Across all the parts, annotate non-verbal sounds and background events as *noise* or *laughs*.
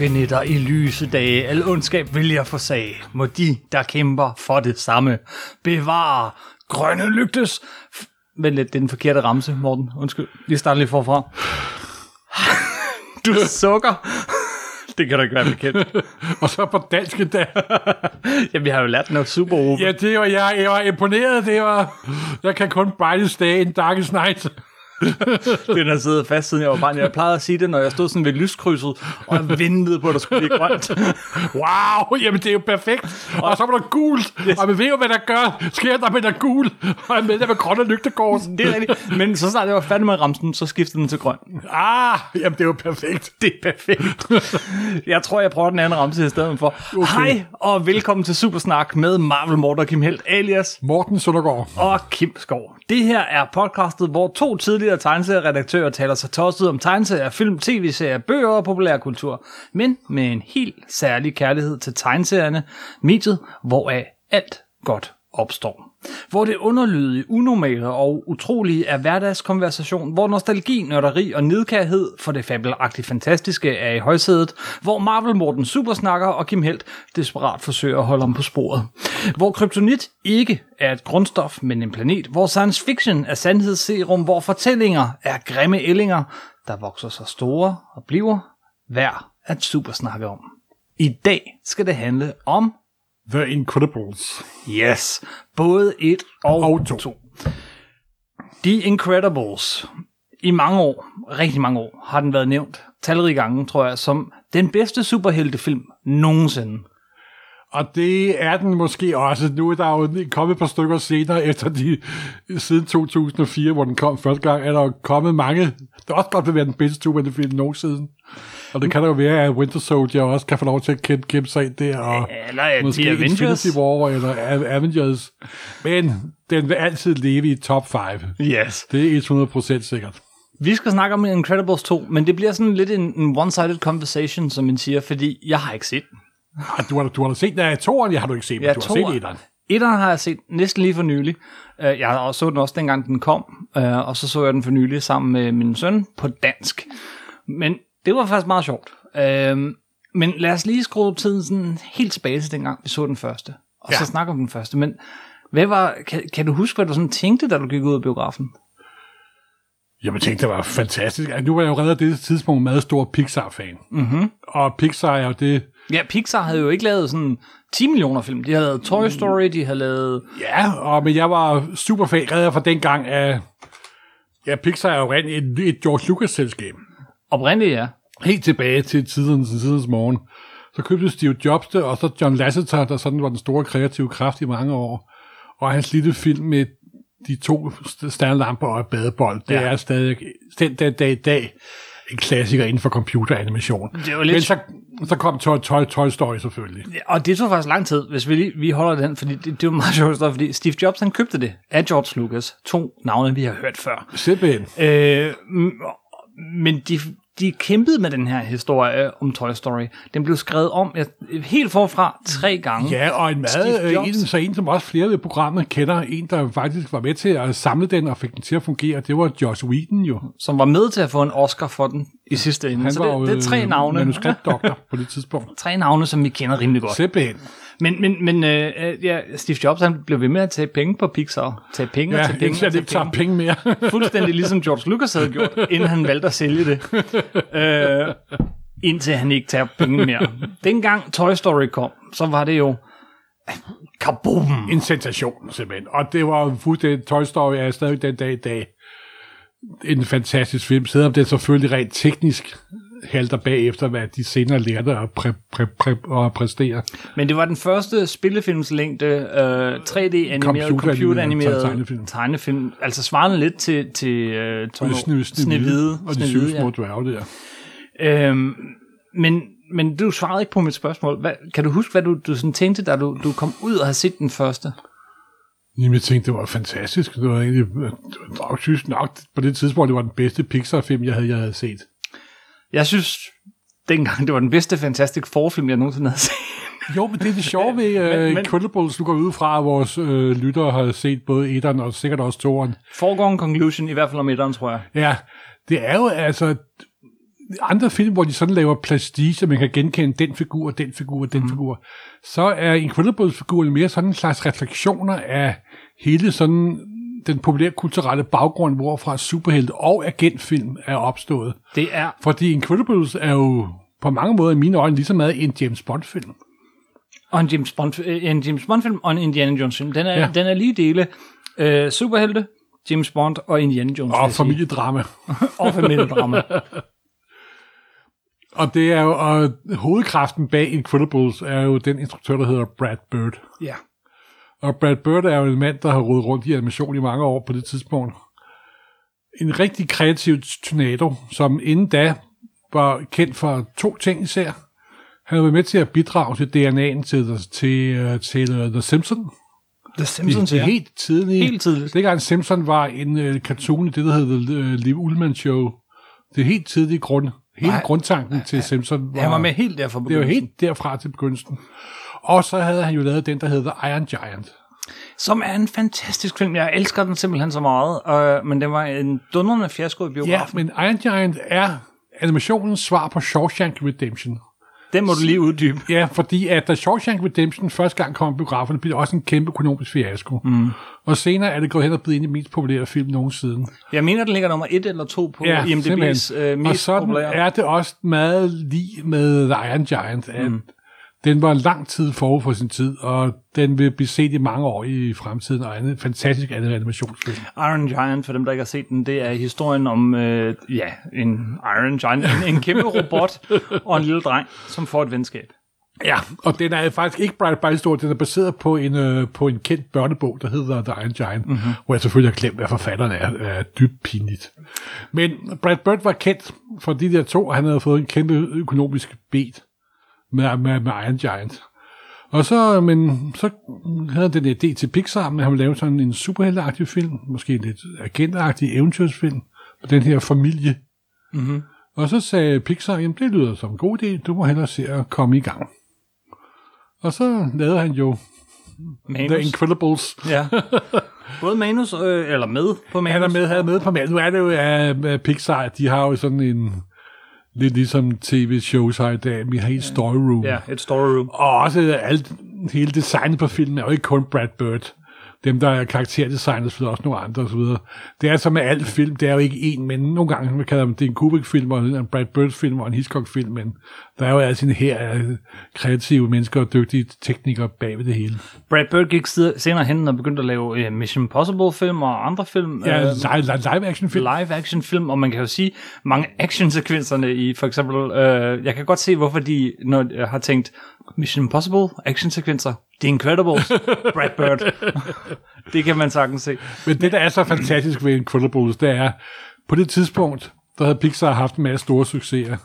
mørke nætter i lyse dage, al ondskab vil jeg forsage. Må de, der kæmper for det samme, bevare grønne lygtes... Vent lidt, det er den forkerte ramse, Morten. Undskyld, lige starte lige forfra. Du sukker. Det kan da ikke være bekendt. *laughs* Og så på dansk endda. *laughs* Ja, vi har jo lært noget super ja, det var, jeg, jeg var imponeret. Det var, jeg kan kun brightest day in darkest night. *laughs* Den har siddet fast, siden jeg var barn. Jeg plejede at sige det, når jeg stod sådan ved lyskrydset, og jeg ventede på, at der skulle blive grønt. *laughs* Wow, jamen det er jo perfekt. Og så var der gult. Yes. Og man ved jo, hvad der gør. Sker der med der gul. Og jeg med der med grønne lygtekors. Det er rigtigt. Men så snart jeg var færdig med ramsen, så skiftede den til grøn. Ah, jamen det er jo perfekt. *laughs* Det er perfekt. Jeg tror, jeg prøver den anden ramse i stedet for. Okay. Hej, og velkommen til Supersnak med Marvel Morten og Kim Helt, alias Morten Søndergaard. og Kim Skov. Det her er podcastet, hvor to tidligere tegneserieredaktører taler sig tosset om tegneserier, film, tv-serier, bøger og populærkultur, men med en helt særlig kærlighed til tegneserierne, mediet, hvoraf alt godt opstår. Hvor det underlydige, unormale og utrolige er hverdagskonversation, hvor nostalgi, nørderi og nidkærhed for det fabelagtigt fantastiske er i højsædet, hvor Marvel Morten supersnakker og Kim Helt desperat forsøger at holde ham på sporet. Hvor kryptonit ikke er et grundstof, men en planet, hvor science fiction er sandhedsserum, hvor fortællinger er grimme ællinger, der vokser sig store og bliver værd at supersnakke om. I dag skal det handle om The Incredibles. Yes, både et og, Og to. to. The Incredibles. I mange år, rigtig mange år, har den været nævnt talrige gange, tror jeg, som den bedste superheltefilm nogensinde. Og det er den måske også. Nu er der jo kommet et par stykker senere, efter de, siden 2004, hvor den kom første gang, er der jo kommet mange, der også godt vil være den bedste superheltefilm nogensinde. Og det kan da jo være, at Winter Soldier også kan få lov til at kæmpe, kæmpe sig ind der, og Eller er måske The Avengers. Infinity War eller A- Avengers. Men den vil altid leve i top 5. Yes. Det er 100% sikkert. Vi skal snakke om Incredibles 2, men det bliver sådan lidt en, en one-sided conversation, som man siger, fordi jeg har ikke set den. Ah, Du har, du har da set, der er toeren, jeg har du ikke set, men Ja, du har set etteren. Etteren har jeg set næsten lige for nylig. Øh, Jeg har så den også dengang, den kom, øh, og så så jeg den for nylig sammen med min søn på dansk. Men det var faktisk meget sjovt. Øh, Men lad os lige skrue tiden sådan helt tilbage til dengang, vi så den første. Og ja. så Ja. snakke om den første. Men hvad var, kan, kan du huske, hvad du sådan tænkte, da du gik ud af biografen? Jeg tænkte, det var fantastisk. Altså, nu var jeg jo reddet det tidspunkt en meget stor Pixar-fan. Mm-hmm. Og Pixar er jo det... Ja, Pixar havde jo ikke lavet sådan 10 millioner film. De havde lavet Toy Story, de havde lavet... Ja, og, men jeg var super fan reddet fra dengang af... Ja, Pixar er jo rent et, et George Lucas-selskab. Oprindeligt, ja. Helt tilbage til tidens, tidens morgen. Så købte Steve Jobs det, og så John Lasseter, der sådan var den store kreative kraft i mange år. Og hans lille film med de to st- stjernelamper og et badebold, det Ja. er stadig den dag, dag i dag en klassiker inden for computeranimation. Det var lidt- Men så, så kom Toy, Toy, Toy Story selvfølgelig. Og det tog faktisk lang tid, hvis vi, lige, vi holder den, fordi det, det var meget *laughs* sjovt, fordi Steve Jobs han købte det af George Lucas. To navne, vi har hørt før. Simpelthen. Øh, men de, de kæmpede med den her historie om Toy Story. Den blev skrevet om jeg, helt forfra tre gange. Ja, og en meget, Jobs. en, så en, som også flere ved programmet kender, en, der faktisk var med til at samle den og fik den til at fungere, det var Josh Whedon jo. som var med til at få en Oscar for den i sidste ende. Han Så var det, det er tre øh, navne. manuskriptdoktor på det tidspunkt. *laughs* Tre navne, som vi kender rimelig godt. Simpelthen. Men, men, men øh, øh, ja, Steve Jobs han blev ved med at tage penge på Pixar. Tage penge og Ja, tage penge og tage ikke tager penge. penge mere. *laughs* Fuldstændig ligesom George Lucas havde gjort, inden han valgte at sælge det. Øh, indtil han ikke tager penge mere. Dengang Toy Story kom, så var det jo kaboom. en sensation, simpelthen. Og det var fuldstændig, Toy Story er stadig den dag i dag en fantastisk film, selvom det selvfølgelig rent teknisk halter bagefter, hvad de senere lærte at, præ, præ, præ, at præstere. Men det var den første spillefilmslængde øh, 3D-animeret, Computer- computer-animeret tegnefilm. tegnefilm. Altså svarende lidt til, til øh, Og Snehvide. Snø, Snevide, og de syv små dværge der. øhm, men, men du svarede ikke på mit spørgsmål. Hvad, kan du huske, hvad du, du sådan tænkte, da du, du kom ud og havde set den første? Jamen, jeg tænkte, det var fantastisk. Det var egentlig, det var nok, synes nok, på det tidspunkt, det var den bedste Pixar-film, jeg havde, jeg havde set. Jeg synes, dengang det var den bedste Fantastic Four-film, jeg nogensinde havde set. Jo, men det er det sjove ved *laughs* uh, men- Incredibles, du går ud fra, at vores øh, lyttere har set både etteren og sikkert også toeren. Foregående conclusion, i hvert fald om etteren, tror jeg. Ja, det er jo altså... andre film, hvor de sådan laver plastik, så man kan genkende den figur, den figur, den mm. figur, så er Incredibles-figuren mere sådan en slags refleksioner af hele sådan den populære kulturelle baggrund, hvorfra superhelte og agentfilm er opstået. Det er... Fordi Incredibles er jo på mange måder i mine øjne lige så meget en James Bond-film. Og en James Bond, øh, en James Bond-film og en Indiana Jones-film. Den er, ja. den er lige dele øh, superhelte, James Bond og Indiana Jones. Og familiedrama. *laughs* og familiedrama. og det er jo, og hovedkraften bag Incredibles er jo den instruktør, der hedder Brad Bird. Ja. Og Brad Bird er jo en mand, der har rodet rundt i animation i mange år på det tidspunkt. En rigtig kreativ tornado, som inden da var kendt for to ting især. Han har været med til at bidrage til DNA'en til, til, til The Simpsons. The Simpsons, det, det er helt tidligt. Helt tidligt. Det gang Simpson var en uh, cartoon i det, der hedder The uh, Liv Ullman Show. Det er helt tidligt grund. Hele Nej, grundtanken til Simpson var... Han var med helt derfra begyndelsen. Det var helt derfra til begyndelsen. Og så havde han jo lavet den, der hedder Iron Giant. Som er en fantastisk film. Jeg elsker den simpelthen så meget. Uh, men det var en dundrende fiasko i biografen. Ja, men Iron Giant er animationens svar på Shawshank Redemption. Den må du lige uddybe. *laughs* Ja, fordi at da Shawshank Redemption første gang kom i biograferne, blev det også en kæmpe økonomisk fiasko. Mm. Og senere er det gået hen og blevet en af de mest populære film nogensinde. Jeg mener, den ligger nummer et eller to på ja, IMDb's øh, mest Og sådan populære. er det også meget lige med The Iron Giant, at mm. Den var lang tid forud for sin tid, og den vil blive set i mange år i fremtiden, og en fantastisk andet animationsfilm. Iron Giant, for dem, der ikke har set den, det er historien om øh, ja, en Iron Giant, en, en kæmpe robot og en lille dreng, som får et venskab. Ja, og den er faktisk ikke Bright Bright Story, den er baseret på en, øh, på en kendt børnebog, der hedder The Iron Giant, mm-hmm. hvor jeg selvfølgelig har glemt, hvad forfatteren er, er dybt pinligt. Men Brad Bird var kendt for de der to, og han havde fået en kæmpe økonomisk bed med, med, med Iron Giant. Og så, men, så havde den idé til Pixar, men han ville lave sådan en superhelteagtig film, måske en lidt agentagtig eventyrsfilm, på den her familie. Mm-hmm. Og så sagde Pixar, jamen det lyder som en god idé, du må hellere se at komme i gang. Og så lavede han jo manus. The Incredibles. Ja. Både manus, øh, eller med på manus. Han er med, havde med på manus. Nu er det jo at Pixar, de har jo sådan en Lidt ligesom tv-shows har i dag. Vi har et story room. Ja, et story room. Og også alt, hele designet på filmen er jo ikke kun Brad Bird dem, der er karakterdesignet, så også nogle andre osv. Det er som med alt film, det er jo ikke én, men nogle gange man kalder det en Kubrick-film, og en Brad Bird-film, og en Hitchcock-film, men der er jo altid en her af kreative mennesker og dygtige teknikere bag ved det hele. Brad Bird gik senere hen og begyndte at lave uh, Mission Impossible-film og andre film. Ja, uh, live-action-film. Live-action-film, og man kan jo sige, mange actionsekvenserne i for eksempel, uh, jeg kan godt se, hvorfor de når, uh, har tænkt, Mission Impossible, actionsekvenser, The Incredibles, *laughs* Brad Bird. *laughs* det kan man sagtens se. Men det, der er så fantastisk ved Incredibles, det er, på det tidspunkt, der havde Pixar haft en masse store succeser.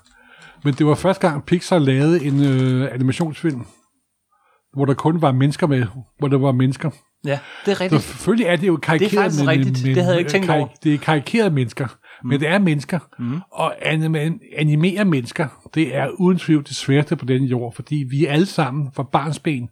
Men det var første gang, Pixar lavede en øh, animationsfilm, hvor der kun var mennesker med, hvor der var mennesker. Ja, det er rigtigt. Så selvfølgelig er det jo karikeret. Det er faktisk men, rigtigt, men, det havde jeg ikke tænkt over. Det er karikerede mennesker, mm. men det er mennesker. Mm. Og animere mennesker, det er uden tvivl det sværeste på denne jord, fordi vi alle sammen fra barnsben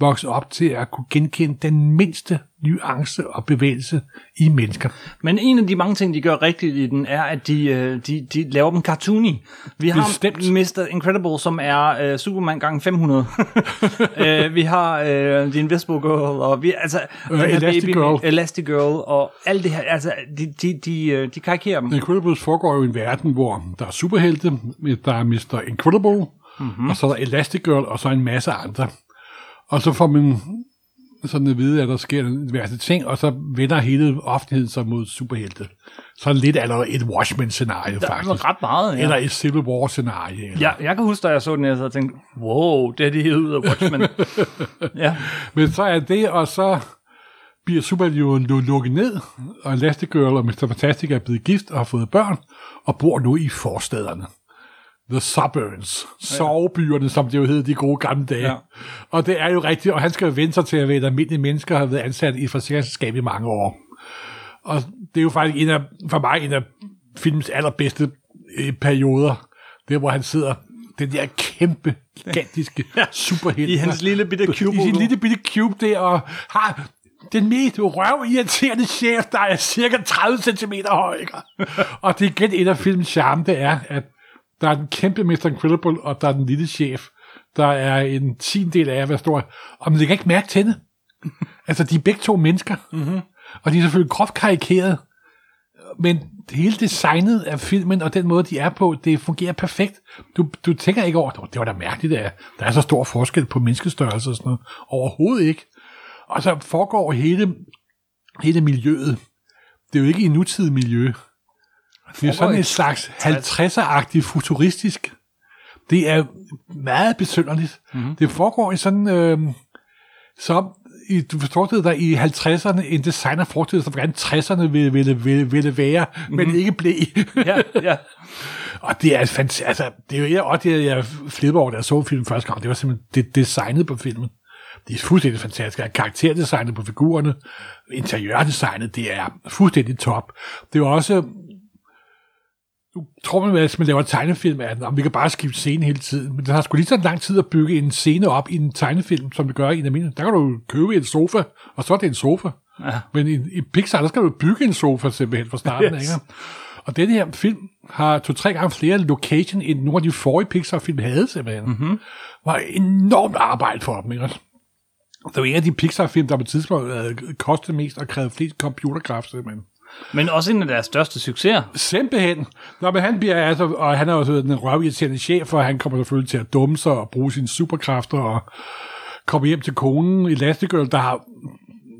vokset op til at kunne genkende den mindste nuance og bevægelse i mennesker. Men en af de mange ting, de gør rigtigt i den, er, at de, øh, de, de laver dem cartoony. Vi har Bestemt. Mr. Incredible, som er uh, Superman gang 500. uh, vi har uh, The Invisible Girl, og vi, altså, uh, Elastic baby, Girl. Elastic Girl, og alt det her, altså, de, de, de, de karikerer dem. Incredibles foregår jo i en verden, hvor der er superhelte, der er Mr. Incredible, mm-hmm. og så er der Elastic Girl, og så en masse andre. Og så får man sådan at vide, at der sker en værste ting, og så vender hele offentligheden sig mod superhelte. Så lidt eller et Watchmen-scenarie, der faktisk. ret meget, ja. Eller et Civil War-scenarie. Ja, jeg kan huske, da jeg så den, jeg så tænkte, wow, det er det helt ud af Watchmen. *laughs* ja. Men så er det, og så bliver jo lukket ned, og Elastigirl og Mr. Fantastic er blevet gift og har fået børn, og bor nu i forstederne. The Suburbs, sovebyerne, som det jo hed de gode gamle dage. Ja. Og det er jo rigtigt, og han skal jo vente sig til at være et almindeligt menneske, og har været ansat i forsikringsselskab i mange år. Og det er jo faktisk en af, for mig en af filmens allerbedste øh, perioder, det hvor han sidder, den der kæmpe, gigantiske *laughs* ja. superhelt. I hans lille bitte cube. I sin lille bitte cube der, og har den mest røvirriterende chef, der er cirka 30 cm høj. *laughs* og det er igen et af filmens charme, det er, at Der er den kæmpe Mr. Incredible, og der er den lille chef. Der er en tiendel af, hvad står Og man lægger ikke mærke til det. *laughs* altså, de er begge to mennesker. Mm-hmm. Og de er selvfølgelig groft karikeret. Men hele designet af filmen, og den måde, de er på, det fungerer perfekt. Du, du tænker ikke over, det var da mærkeligt, at der er så stor forskel på menneskestørrelse og sådan noget. Overhovedet ikke. Og så foregår hele, hele miljøet. Det er jo ikke i nutidig miljø. Det er sådan et slags 50'er-agtigt futuristisk. Det er meget besynderligt. Mm-hmm. Det foregår i sådan, øh, som i, du forstår dig i 50'erne, en designer forestillede sig, hvordan 60'erne ville, ville, ville, ville være, mm-hmm. men ikke blev. ja, ja. *laughs* og det er fantastisk. Altså, det er jo og det, jeg flipper over, da jeg så filmen første gang. Det var simpelthen det designet på filmen. Det er fuldstændig fantastisk. Karakterdesignet på figurerne, interiørdesignet, det er fuldstændig top. Det er også nu tror man, at man laver tegnefilm af den, og vi kan bare skifte scene hele tiden. Men det har sgu lige så lang tid at bygge en scene op i en tegnefilm, som det gør i en almindelig. Der kan du købe en sofa, og så er det en sofa. Ja. Men i, i Pixar, der skal du bygge en sofa simpelthen fra starten. Yes. Ikke? Og den her film har to-tre gange flere location, end nogle af de forrige Pixar-film havde simpelthen. Mm-hmm. var enormt arbejde for dem. Ikke? Det var en af de Pixar-film, der på tidspunkt kostede mest og krævede flest computerkraft simpelthen. Men også en af deres største succeser. Simpelthen. Nå, men han bliver altså, og han er også den røvirriterende chef, for han kommer selvfølgelig til at dumme sig og bruge sine superkræfter og komme hjem til konen i Lastigirl, der har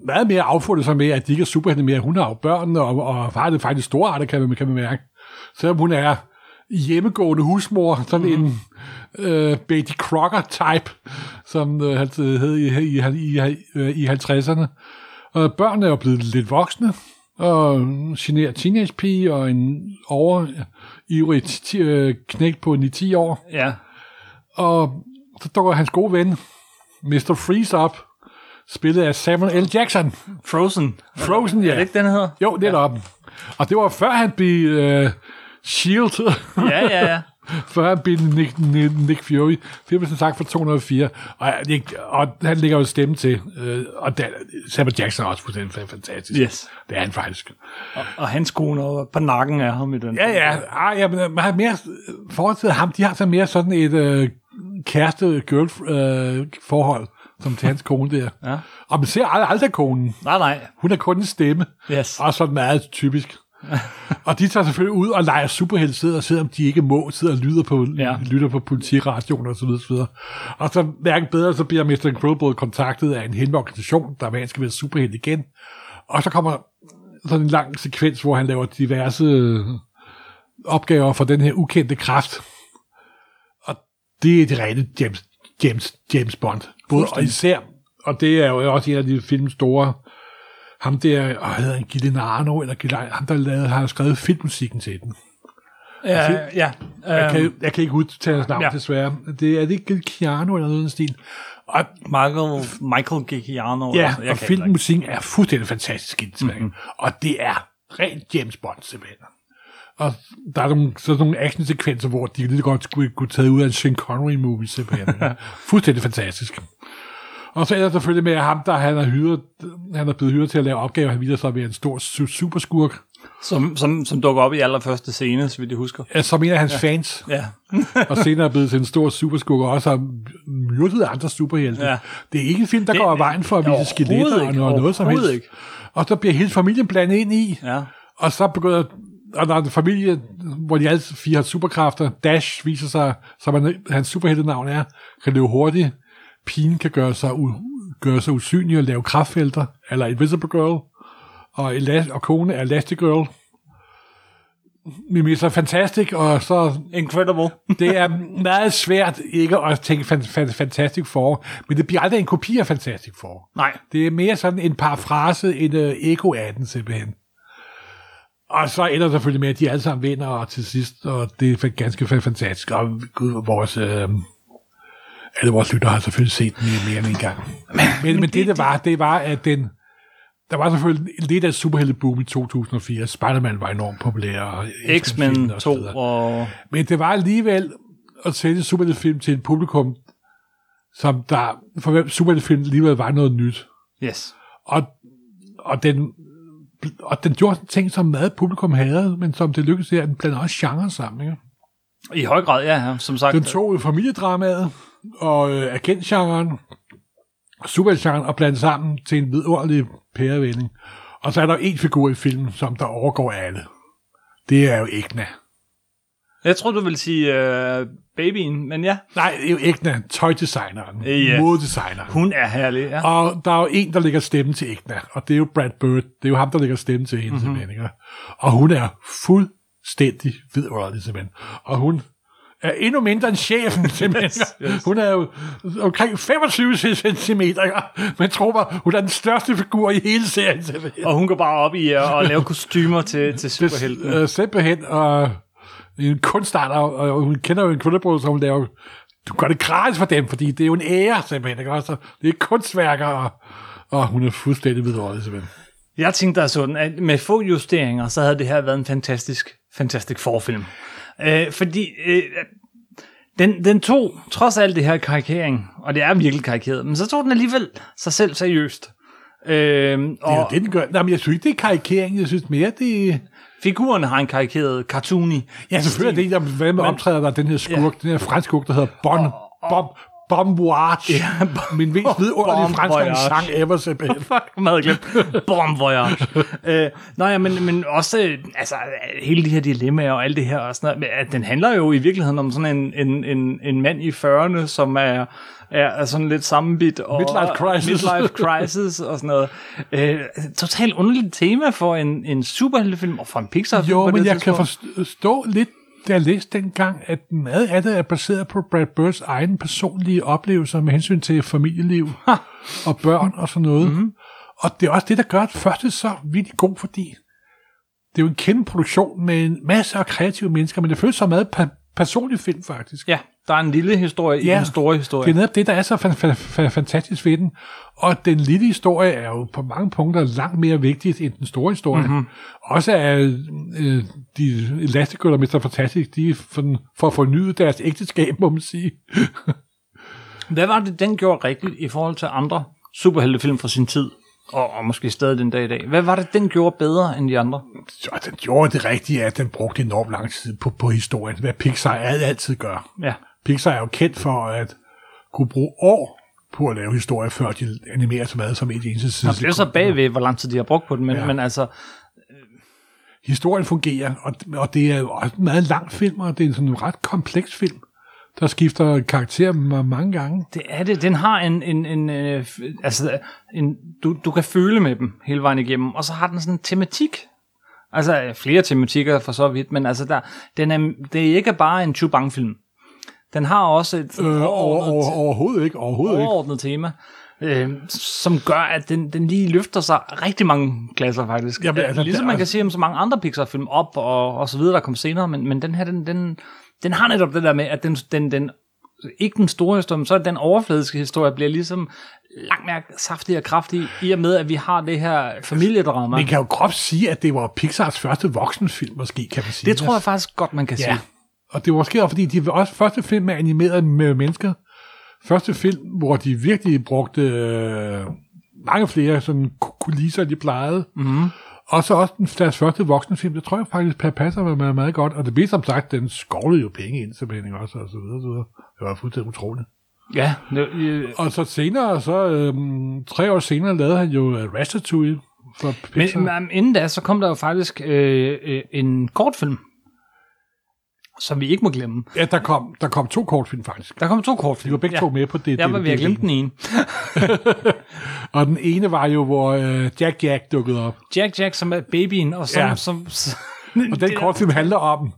meget mere affundet sig med, at de ikke er superhelte mere. Hun har jo børn, og, og far det faktisk store arter, kan man, kan man mærke. Selvom hun er hjemmegående husmor, sådan mm. en øh, Betty Crocker-type, som øh, han hed i, i, i, i, i 50'erne. Og børnene er jo blevet lidt voksne, og generer teenage-pige og en over ivrig øh, knæk på 9-10 år. Ja. Og så dukker hans gode ven, Mr. Freeze op, spillet af Samuel L. Jackson. Frozen. Frozen, ja. Er det ikke den hedder? Jo, det er ja. Og det var før han blev uh, Shield. ja, ja, ja. Før han blev Nick, Nick, Nick Fury. Filmen sagt for 204. Og, og han ligger jo stemme til. Øh, og der, Samuel Jackson er også fuldstændig fantastisk. Yes. Det er han faktisk. Og, og hans kone på nakken af ham i den. Ja, ja. Ah, ja men man har mere forhold ham. De har så mere sådan et øh, kæreste-girl-forhold. Øh, som til hans kone der. Ja. Og man ser aldrig, aldrig konen. Nej, nej. Hun er kun en stemme. Yes. Og sådan meget typisk. *laughs* og de tager selvfølgelig ud og leger superhelte, sidder og selvom de ikke må, sidder og lytter på, ja. lytter på politiradioen og så videre, så videre. Og så hverken bedre, så bliver Mr. Incredible kontaktet af en hemmelig organisation, der hver skal være superhelt igen. Og så kommer sådan en lang sekvens, hvor han laver diverse øh, opgaver for den her ukendte kraft. Og det er det rene James, James, James Bond. Både og især, og det er jo også en af de films store ham der, og hedder han Gilinano, eller Gilinano, ham der lavede, har skrevet filmmusikken til den. Ja, altså, ja. Jeg kan, jeg kan ikke udtale hans navn, ja. desværre. Det, er det ikke Keanu eller noget den stil? Og, Michael, Michael Giacchiano. Ja, og filmmusikken er fuldstændig fantastisk mm-hmm. Og det er rent James Bond, simpelthen. Og der er nogle, sådan nogle actionsekvenser, hvor de lige godt skulle kunne tage ud af en Sean Connery-movie, simpelthen. *laughs* fuldstændig fantastisk. Og så er der selvfølgelig med ham, der han er, hyret, han er blevet hyret til at lave opgaver, han viser sig at være en stor superskurk. Som, som, som dukker op i allerførste scene, så vidt jeg husker. Ja, som en af hans ja. fans. Ja. *laughs* og senere er blevet til en stor superskurk, og også har myrdet andre superhelte. Ja. Det er ikke en film, der det, går af vejen for at vise skeletter og noget, noget som helst. Ikke. Og så bliver hele familien blandet ind i. Ja. Og så begynder og der er en familie, hvor de alle fire har superkræfter. Dash viser sig, som han, hans superheltenavn er, kan løbe hurtigt pigen kan gøre sig, u- gøre sig usynlig og lave kraftfelter, eller Invisible Girl, og, Elas- og kone er Elastigirl. Mimi er fantastisk, og så... Incredible. *laughs* det er meget svært ikke at tænke fan, fan, Fantastic for, men det bliver aldrig en kopi af Fantastic for. Nej. Det er mere sådan en parafrase, en uh, ego af den simpelthen. Og så ender det selvfølgelig med, at de alle sammen vinder, og til sidst, og det er ganske fantastisk. Og gud, vores... Uh, alle vores lytter har selvfølgelig set den mere end en gang. Men, men, men det, det var, det var, at den, der var selvfølgelig lidt af superhelteboom i 2004. Spider-Man var enormt populær. Og X-Men 2. Og... Men det var alligevel at sælge superheltefilm til et publikum, som der, for hvem superheltefilm alligevel var noget nyt. Yes. Og, og den, og den gjorde ting, som meget publikum havde, men som det lykkedes at den blander også genre sammen. Ikke? I høj grad, ja, ja, som sagt. Den tog familiedramaet og øh, agentgenren, supergenren og blandet sammen til en vidunderlig pærevending. Og så er der en figur i filmen, som der overgår alle. Det er jo Egna. Jeg tror du vil sige øh, babyen, men ja, Nej, det er jo Egna, tøjdesigneren, Ja. modedesigneren. hun er herlig, ja. Og der er jo en, der lægger stemme til Egna, og det er jo Brad Bird. Det er jo ham, der lægger stemme til hende, Mhm. mm-hmm. simpelthen. ikke? Og hun er fuldstændig vidunderlig, simpelthen. Og hun er endnu mindre end chefen, *laughs* simpelthen. Yes, yes. Hun er jo omkring 25 cm, men tror mig, hun er den største figur i hele serien, simpelthen. Og hun går bare op i at, lave kostymer til, *laughs* til superhelten. Øh, simpelthen, og en kunstart, og, hun kender jo en kundebrød, som hun laver, du gør det gratis for dem, fordi det er jo en ære, simpelthen, ikke også? Det er kunstværker, og, og hun er fuldstændig vidunderlig, simpelthen. Jeg tænkte da sådan, at med få justeringer, så havde det her været en fantastisk, fantastisk forfilm. Øh, fordi øh, den, den tog, trods alt det her karikering, og det er virkelig karikeret, men så tog den alligevel sig selv seriøst. Øh, Det er jo og det, den gør. Nej, men jeg synes ikke, det er karikering. Jeg synes mere, det figurerne har en karikeret cartoony. Ja, selvfølgelig er det, der hvad med optræder der er den her skurk, ja. den her fransk skurk, der hedder Bon, Bon, Bon Voyage. Ja, Min mest vidunderlige Bon fransk Voyage. sang ever, simpelthen. *laughs* Fuck, jeg havde glemt. Bon voyage. øh, nej, ja, men, men også, øh, altså, hele de her dilemmaer og alt det her, og sådan noget, den handler jo i virkeligheden om sådan en, en, en, en mand i 40'erne, som er, er, er sådan lidt sammenbit. Og, Midlife crisis. Midlife *laughs* crisis og sådan noget. Øh, totalt underligt tema for en, en superheltefilm, og for en Pixar-film Jo, men jeg kan tidspunkt. forstå lidt, jeg læste dengang, at meget af det er baseret på Brad Birds egen personlige oplevelser med hensyn til familieliv og børn og sådan noget. Mhm. Mm-hmm. Og det er også det, der gør, at første så vildt god, fordi det er jo en kæmpe produktion med en masse af kreative mennesker, men det føles som meget pa- personlig film, faktisk. Ja, der er en lille historie i Ja, den store Det historie. er netop det, der er så fa- fa- fa- fantastisk ved den. Og den lille historie er jo på mange punkter langt mere vigtig end den store historie. Mhm. Mm-hmm. Også er øh, de Elastigirl og Mr. Fantastic, de for, for at fornyde deres ægteskab, må man sige. Hvad var det, den gjorde rigtigt i forhold til andre superheltefilm fra sin tid? Og, og måske stadig den dag i dag. Hvad var det, den gjorde bedre end de andre? Så den gjorde det rigtige, at den brugte enormt lang tid på, på historien, hvad Pixar alt- altid gør. Ja. Pixar er jo kendt for at kunne bruge år på at lave historier, før de animerer så meget som et eneste side. Det er så bagved, hvor lang tid de har brugt på den, men, ja. Men altså, historien fungerer, og, og det er jo også en meget lang film, og det er sådan en ret kompleks film, der skifter karakter ma- mange gange. det er det. Den har en, en, en øh, altså, en, du, du kan føle med dem hele vejen igennem, og så har den sådan en tematik. Altså flere tematikker for så vidt, men altså der, den er, det er ikke bare en Chubang-film. Den har også et Øh, over, overordnet, over, overhovedet ikke, overhovedet ikke. overordnet tema, øh, som gør, at den, den lige løfter sig rigtig mange klasser faktisk. Jamen, Jamen, altså, ligesom man kan sige om så mange andre Pixar-film op og, og så videre, der kom senere, men, men den her, den, den, den har netop det der med, at den, den, den ikke den store historie, men så den overfladiske historie bliver ligesom langt mere saftig og kraftig, i og med, at vi har det her familiedrama. Man kan jo groft sige, at det var Pixars første voksenfilm, måske, kan man sige. Det tror jeg faktisk godt, man kan Ja, sige. Og det var måske også, fordi de var også første film med animeret med mennesker. Første film, hvor de virkelig brugte øh, mange flere sådan ku- kulisser, end de plejede. Mm-hmm. Og så også den, deres første voksenfilm, det tror jeg faktisk pa- passer med meget, meget godt. Og det blev som sagt, den skovlede jo penge ind, simpelthen også, og så videre, så videre. Det var fuldstændig utroligt. Ja, det, øh, Og så senere, så øhm, tre år senere, lavede han jo øh, Ratatouille for Pixar. Men, men inden da, så kom der jo faktisk øh, øh, en kortfilm, som vi ikke må glemme. ja, der kom, der kom to kortfilm faktisk. Der kom to kortfilm. De var begge ja. to med på det. Jeg var ved at glemme den ene. *laughs* Og den ene var jo, hvor øh, Jack Jack dukkede op. Jack Jack, som er babyen, og som... Ja. som, som Og den *laughs* kortfilm handler om,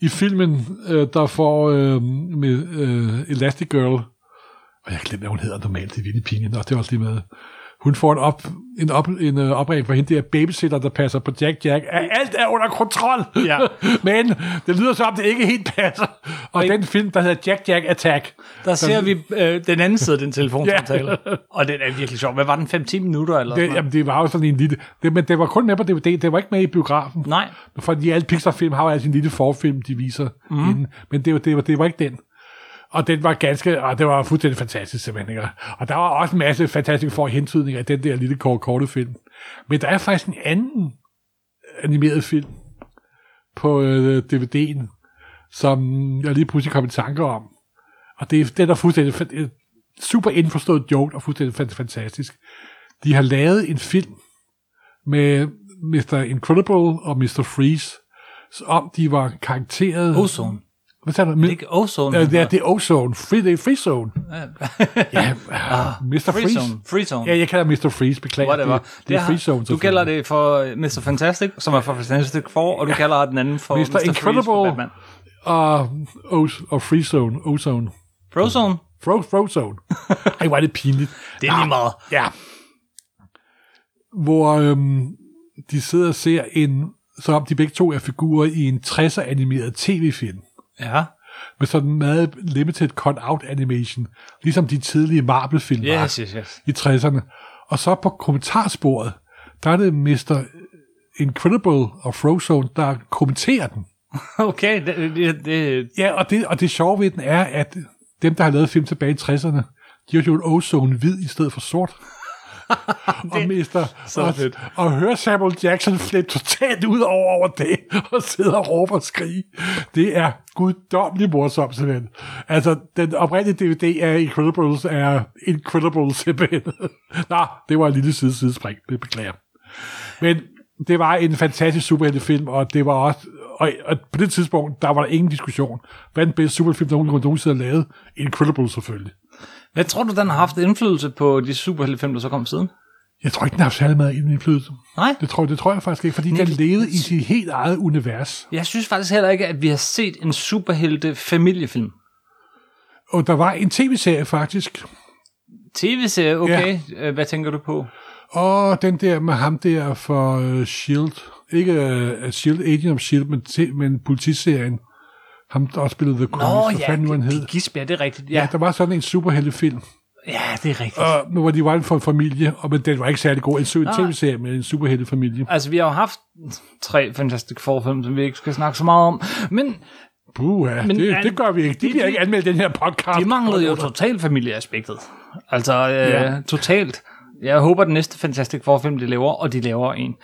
i filmen, øh, der får øh, med øh, Elastic Girl, og jeg glemmer, hvad hun hedder normalt, det er virkelig pinligt, og det er også lige med, hun får en, op, en, op, en øh, opringning fra hende der babysitter, der passer på Jack Jack, alt er under kontrol. Ja. *laughs* Men det lyder som om, det ikke helt passer. Og den film, der hedder Jack Jack Attack, Der ser vi øh, den anden side af den telefonsamtale. Og den er virkelig sjov. Hvad var den? 5-10 minutter? Eller det, sådan jamen, det var jo sådan en lille... Det, men det var kun med på DVD, det var ikke med i biografen. Nej. Fordi alle Pixar-film har jo altid en lille forfilm, de viser mm. inden. Men det, det, var, det var ikke den. Og den var ganske, og det var fuldstændig fantastisk simpelthen. ikke? Og der var også en masse fantastiske for hentydninger i den der lille kort, korte film. Men der er faktisk en anden animeret film på øh, DVD'en, som jeg lige pludselig kom i tanke om. Og det, er- er der fuldstændig øh, super indforstået joke, og fuldstændig fantastisk. De har lavet en film med Mr. Incredible og Mr. Freeze, så om de var karakteret... Ozone. Hvad sagde du? Det er ikke Ozone. Ja, det er, det er Ozone. Free, det er Free Zone. ja, *laughs* Mr. Free Freeze. Zone. Free Zone. Ja, jeg kalder Mr. Freeze, beklager. Whatever. Det, det er Free Zone. Du kalder det for Mr. Fantastic, som er for Fantastic Four, og du kalder den anden for Mr. Mr. Freeze Incredible. Batman. Og, Oz- og Free Zone. Ozone. Frozone. Fro, Frozone. *laughs* Ej, hvor er det pinligt. Det er lige meget. Ja. Hvor øhm, de sidder og ser en, så om de begge to er figurer i en 60'er animeret tv-film. Ja. Med sådan en meget limited cut-out animation. Ligesom de tidlige Marvel-film Yes, yes, yes. i 60'erne. Og så på kommentarsporet, der er det Mr. Incredible og Frozone, der kommenterer den. *laughs* Okay, det, det, det, Ja, og det, og det sjove ved den er, at dem, der har lavet film tilbage i 60'erne, de har gjort ozone hvid i stedet for sort. Og mister, så og, fedt. og høre Samuel Jackson flippe totalt ud over, over det, og sidde og råbe og skrige. Det er guddommeligt morsomt, simpelthen. Altså, den oprindelige DVD af Incredibles er Incredibles, simpelthen. *laughs* Nå, det var en lille side sidespring, det beklager. Men det var en fantastisk superheltefilm, og det var også, og, og på det tidspunkt, der var der ingen diskussion. Hvad er den bedste superheltefilm, der nogen nogensinde har lavet? Incredibles selvfølgelig. Hvad tror du, den har haft indflydelse på de superheltefilm, der så kom siden? Jeg tror ikke, den har haft særlig meget indflydelse. Nej. Det tror, det tror jeg faktisk ikke, fordi den levede i sit helt eget univers. Jeg synes faktisk heller ikke, at vi har set en superhelte familiefilm. Og der var en tv-serie faktisk, TV-serie, okay. Ja. Hvad tænker du på? og den der med ham der for uh, S.H.I.E.L.D., ikke uh, S.H.I.E.L.D., Agent of S.H.I.E.L.D., men, men politiserien, ham der også spillede The Cruise, Nå, ja, fanden han hed. det, Gisbjerg, det er rigtigt. Ja, Ja, der var sådan en superheltefilm, ja det er rigtigt. og, hvor de var en for en familie, og men den var ikke særlig god. En sød tv-serie med en superheltefamilie. Altså, vi har jo haft tre Fantastic Four-film, som vi ikke skal snakke så meget om, men Puh, ja, Men det, an- det gør vi ikke. De de- bliver ikke anmeldt den her podcast. de manglede jo totalt familieaspektet. Altså, øh, ja. totalt. Jeg håber, den næste Fantastic Four-film, de laver, og de laver en.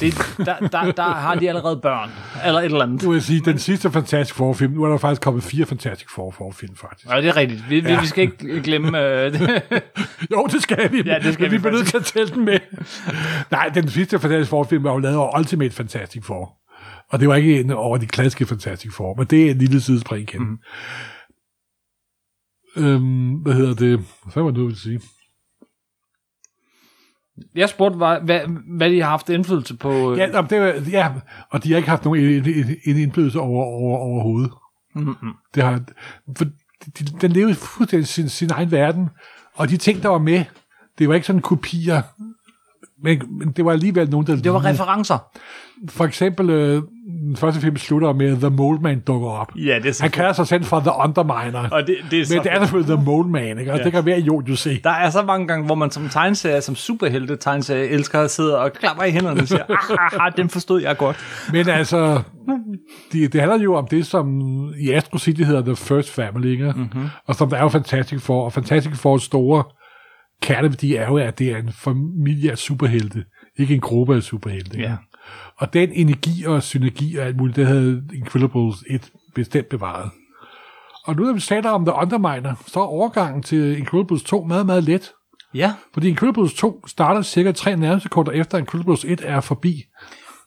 Det, der, der, der har de allerede børn, eller et eller andet. Nu vil sige, den sidste Fantastic Four-film, nu er der faktisk kommet fire Fantastic Four-film, faktisk. Ja, det er rigtigt. Vi, ja. vi, skal ikke glemme... Øh, det. *laughs* Jo, det skal vi. Ja, det skal men vi vi bliver nødt til at tælle den med. Nej, den sidste Fantastic Four-film var jo lavet over Ultimate Fantastic Four. Og det var ikke en over de klassiske Fantastic Four, men det er en lille sidespring igen. Mm. Øhm, hvad hedder det? Hvad var det, du ville sige? Jeg spurgte, hvad, hvad, hvad de har haft indflydelse på... øh, Ja, det var, ja, og de har ikke haft nogen en, en, en indflydelse over, over, overhovedet. Mm-hmm. Det har, for de, den levede fuldstændig sin, sin egen verden, og de ting, der var med, det var ikke sådan kopier, men, men det var alligevel nogen, der Det var referencer. For eksempel, øh, den første film slutter med, at The Mole Man dukker op. Ja, det er Han kalder sig selv for The Underminer, Og det, det er men det er selvfølgelig The Mole Man, ikke? og Ja. det kan være idiot, du se. Der er så mange gange, hvor man som tegneserie, som superhelte tegneserie, elsker at sidde og klapper i hænderne og siger, ah, ah, ah, den forstod jeg godt. Men altså, det, det handler jo om det, som i Astro City hedder The First Family, ikke? Mm-hmm. og som der er jo Fantastic Four, og Fantastic Fours store kerneværdi er jo, at det er en familie af superhelte, ikke en gruppe af superhelte. Ja. Og den energi og synergi og alt muligt, det havde Incredibles 1 bestemt bevaret. Og nu når vi taler om The Underminer, så er overgangen til Incredibles 2 meget, meget let. Ja, Fordi Incredibles 2 starter cirka 3 nærmesekunder efter Incredibles 1 er forbi.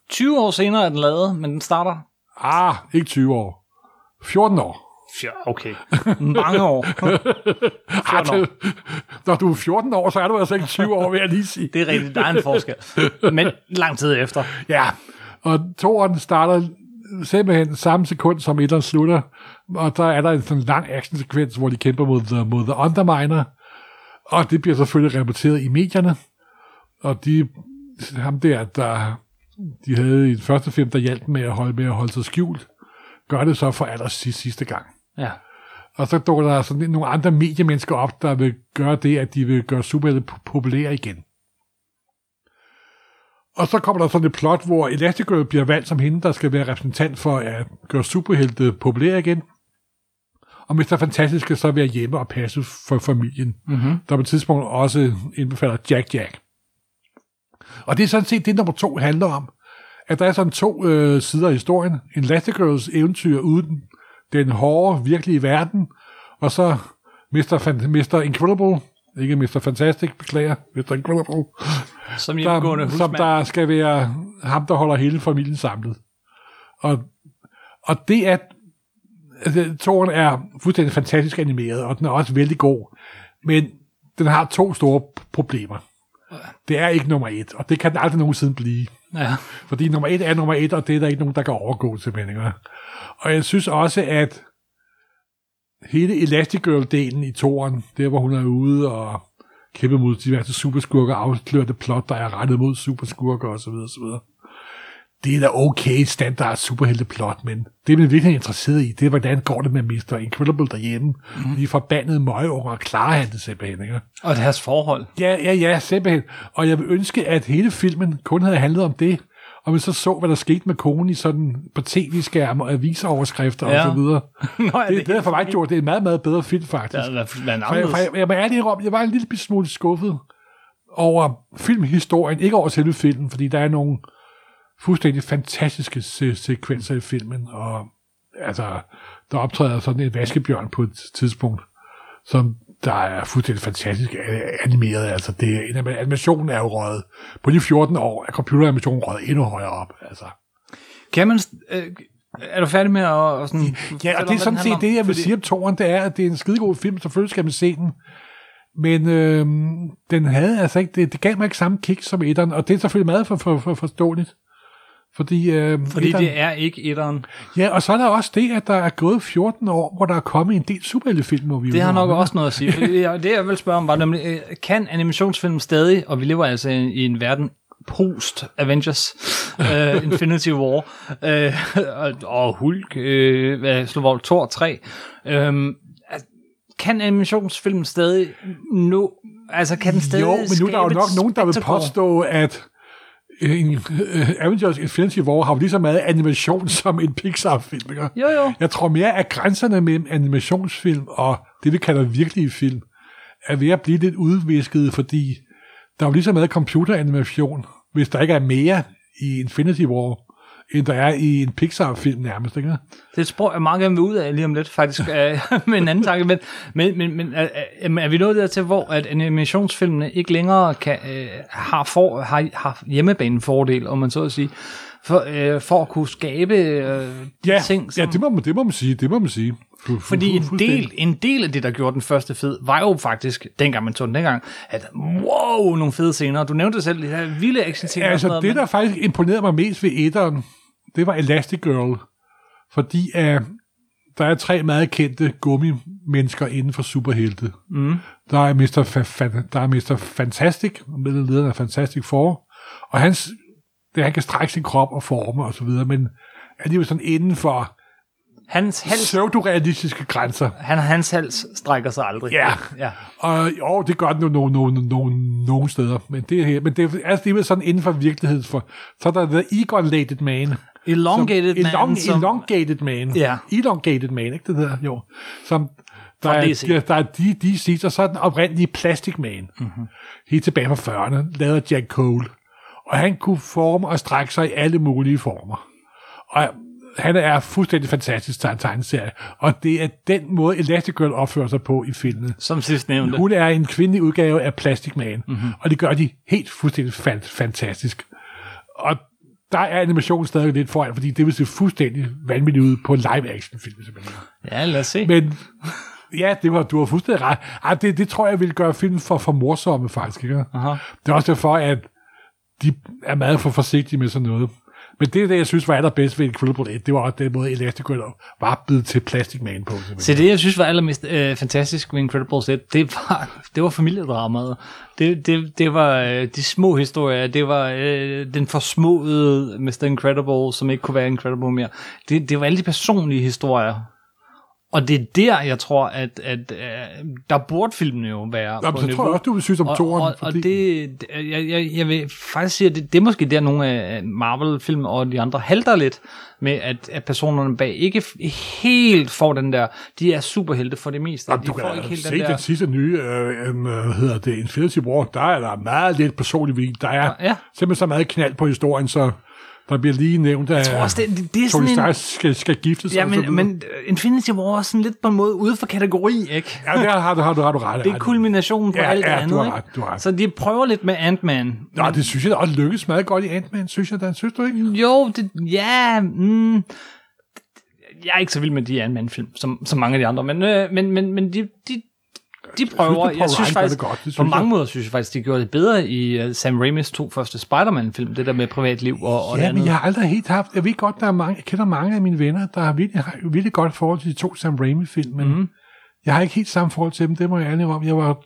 20 år senere er den lavet, men den starter... Ah, ikke 20 år. 14 år. Ja, okay. Mange år. *laughs* 14 år. Når du er 14 år, så er du altså ikke 20 år, vil jeg lige sige. Det er rigtigt, der er en forskel. Men lang tid efter. Ja, og toeren starter simpelthen samme sekund, som etteren slutter, og der er der en sådan lang actionsekvens, hvor de kæmper mod The, mod the Underminer, og det bliver selvfølgelig rapporteret i medierne, og de, ham der, der de havde i den første film, der hjalp med at holde, med at holde sig skjult, gør det så for aller sidste gang. Ja. Og så dukker der sådan nogle andre mediemennesker op, der vil gøre det, at de vil gøre superhelte po- populære igen. Og så kommer der sådan et plot, hvor Elastigirl bliver valgt som hende, der skal være repræsentant for at gøre superhelte populære igen. Og Mr. Fantastisk skal så være hjemme og passe for familien, Mm-hmm. der på et tidspunkt også indbefatter Jack Jack. Og det er sådan set det, nummer to handler om. At der er sådan to øh, sider af historien. En Elastigirls eventyr uden den hårde, virkelige verden, og så Mr. Fan- Mr. Incredible, ikke Mr. Fantastic, beklager, Mr. Incredible, Som der, som der skal være ham, der holder hele familien samlet. Og, og det er, altså, toren er fuldstændig fantastisk animeret, og den er også vældig god, men den har to store problemer. Det er ikke nummer et, og det kan den aldrig nogensinde blive. Ja. Fordi nummer et er nummer et, og det er der ikke nogen, der kan overgå til meninger. Og jeg synes også, at hele Elastigirl-delen i toren, der hvor hun er ude og kæmpe mod diverse superskurker, afslører det plot, der er rettet mod superskurker osv. osv. Det er da okay standard superhelteplot, men det, man virkelig er interesseret i, det er, hvordan går det med Mr. Incredible derhjemme. Mm. De forbandede møgeunger klarer han det simpelthen, ikke? Og deres forhold. Ja, ja, ja, simpelthen. Og jeg vil ønske, at hele filmen kun havde handlet om det, og vi så så, hvad der skete med konen i sådan på tv-skærme og avisoverskrifter Ja. og så videre. *laughs* Nå, ja, Det, det er for mig gjort, det er en meget, meget bedre film, faktisk. Der er været For jeg, for jeg, jeg, ærligt indrømme, jeg var en lille smule skuffet over filmhistorien, ikke over selve filmen, fordi der er nogle fuldstændig fantastiske se- sekvenser i filmen, og altså, der optræder sådan en vaskebjørn på et tidspunkt, som der er fuldstændig fantastisk animeret. Altså, det, animationen er jo røget. På de 14 år er computeranimationen røget endnu højere op. Altså. Kan man... Øh, er du færdig med at... at sådan, Ja, og det er sådan set det, jeg vil Fordi- sige om toren, det er, at det er en skidegod film, selvfølgelig skal man se den, men øh, den havde altså ikke, det, det gav mig ikke samme kick som etteren, og det er selvfølgelig meget for, for, for forståeligt. Fordi, øh, Fordi etteren- det er ikke etteren. Ja, og så er der også det, at der er gået 14 år, hvor der er kommet en del superheltefilm, hvor vi Det har nok om, også noget at sige. *laughs* Det jeg vil spørge om var nemlig, øh, kan animationsfilm stadig, og vi lever altså i, en verden post-Avengers, uh, *laughs* Infinity War, uh, og, Hulk, uh, hvad slår Thor 3, um, kan animationsfilm stadig nå, altså kan den stadig Jo, men nu er der jo nok nogen, der vil påstå, at en, uh, Avengers Infinity War har jo lige så meget animation *laughs* som en Pixar-film. Ikke? Jo, jo. Jeg tror mere, at grænserne mellem animationsfilm og det, vi kalder virkelige film, er ved at blive lidt udvisket, fordi der er jo lige så meget computeranimation, hvis der ikke er mere i Infinity War, end der er i en Pixar-film nærmest. Ikke? Det et sprog, jeg meget gerne vil ud af lige om lidt, faktisk, *laughs* øh, *laughs* med en anden tanke. Men, men, men, men er, er- er vi nået dertil, hvor at animationsfilmene ikke længere kan, øh, har, for, har, har hjemmebanefordel, om man så at sige, for, øh, for at kunne skabe øh, Ja, ting, som, ja det, må man, det må man sige. Det må man sige. Fordi en del, en del af det, der gjorde den første fed, var jo faktisk, dengang man tog den dengang, at wow, nogle fede scener. Du nævnte selv de her vilde action scener. Ja, og altså sådan det, noget, der faktisk imponerede mig mest ved etteren, det var Elastigirl. Fordi uh, der er tre meget kendte gummimennesker inden for superhelte. Mm. Der, er Mr. Fa- Fa- der er Mr. Fantastic, medlederen af Fantastic Four, og hans, det, han kan strække sin krop og forme og så videre, men alligevel sådan inden for hans, hals, pseudorealistiske grænser. han, hans hals strækker sig aldrig. Ja. ja. Og jo, det gør den jo nogle, nogle, nogle, nogle steder, men det, er her, men det er altså alligevel sådan inden for virkeligheden. For, så er der The Elongated Man, Elongated som, man, elong, som, elongated man. Ja. Elongated man, ikke det der? Jo. Som, der, er, DC. der, er de, de og så er den oprindelige Plastic Man. Mm-hmm. Helt tilbage fra 40'erne, lavet af Jack Cole. Og han kunne forme og strække sig i alle mulige former. Og han er fuldstændig fantastisk til en tegneserie. Og det er den måde, Elastigirl opfører sig på i filmen. som sidst nævnte. Hun er en kvindelig udgave af Plastic Man, Mhm. mm-hmm. og det gør de helt fuldstændig fan- fantastisk. Og der er animationen stadig lidt foran, fordi det vil se fuldstændig vanvittigt ud på en live-action-film. simpelthen. Ja, lad os se. Men *laughs* ja, det var, du har fuldstændig ret. Ej, det, det tror jeg vil gøre filmen for, for morsomme, faktisk. Ikke? Aha. Det er også derfor, at de er meget for forsigtige med sådan noget. Men det, det jeg synes var allerbedst ved Incredible 1, det var også den måde, Elastigirl var blevet til Plastic Man på. simpelthen. Så det, jeg synes var allermest øh, fantastisk ved Incredibles 1, det var, *laughs* det var familiedramaet. Det, det, det var øh, de små historier, det var øh, den forsmåede Mr. Incredible, som ikke kunne være Incredible mere. Det, det var alle de personlige historier. Og det er der, jeg tror, at, at øh, der burde filmene jo være Jamen, på så niveau. tror jeg også, du vil synes om og, toren. og, og det, det- jeg, jeg, jeg vil faktisk sige, at det, det er måske der nogle af Marvel-film og de andre halter lidt med, at, at personerne bag ikke helt får den der, de er superhelte for det meste. Jamen, de du kan får da ikke helt se den den, der, sidste nye, øh, en, øh, hvad hedder det, Infinity War, der er der meget lidt personlig vin. Der er Ja. simpelthen så meget knald på historien, så der bliver lige nævnt, at tror også, det, det, er Tony sådan en... Stark skal, skal gifte sig. Ja, men, men øh, Infinity War er sådan lidt på en måde ude for kategori, ikke? Ja, der har du, har du, har du ret. Det er kulminationen på Ja, alt ja, det du andet, har ret, du har ret. Så de prøver lidt med Ant-Man. Nå, det synes jeg da også lykkes meget godt i Ant-Man, synes jeg da. Synes du ikke? Jo, det, ja, mm, jeg er ikke så vild med de Ant-Man-film, som, som mange af de andre, men, øh, men, men, men de, de, de prøver, jeg synes Rudd gør faktisk, det godt, det på synes mange jeg. måder synes jeg faktisk, de gjorde det bedre i uh, Sam Raimis to første Spider-Man-film, det der med privatliv og, og det Ja, andet. men jeg har aldrig helt haft... Jeg ved godt, der er mange, jeg kender mange af mine venner, der har virkelig, har virkelig godt forhold til de to Sam Raimi-film, men mm. jeg har ikke helt samme forhold til dem, det må jeg ærlig om. Jeg var,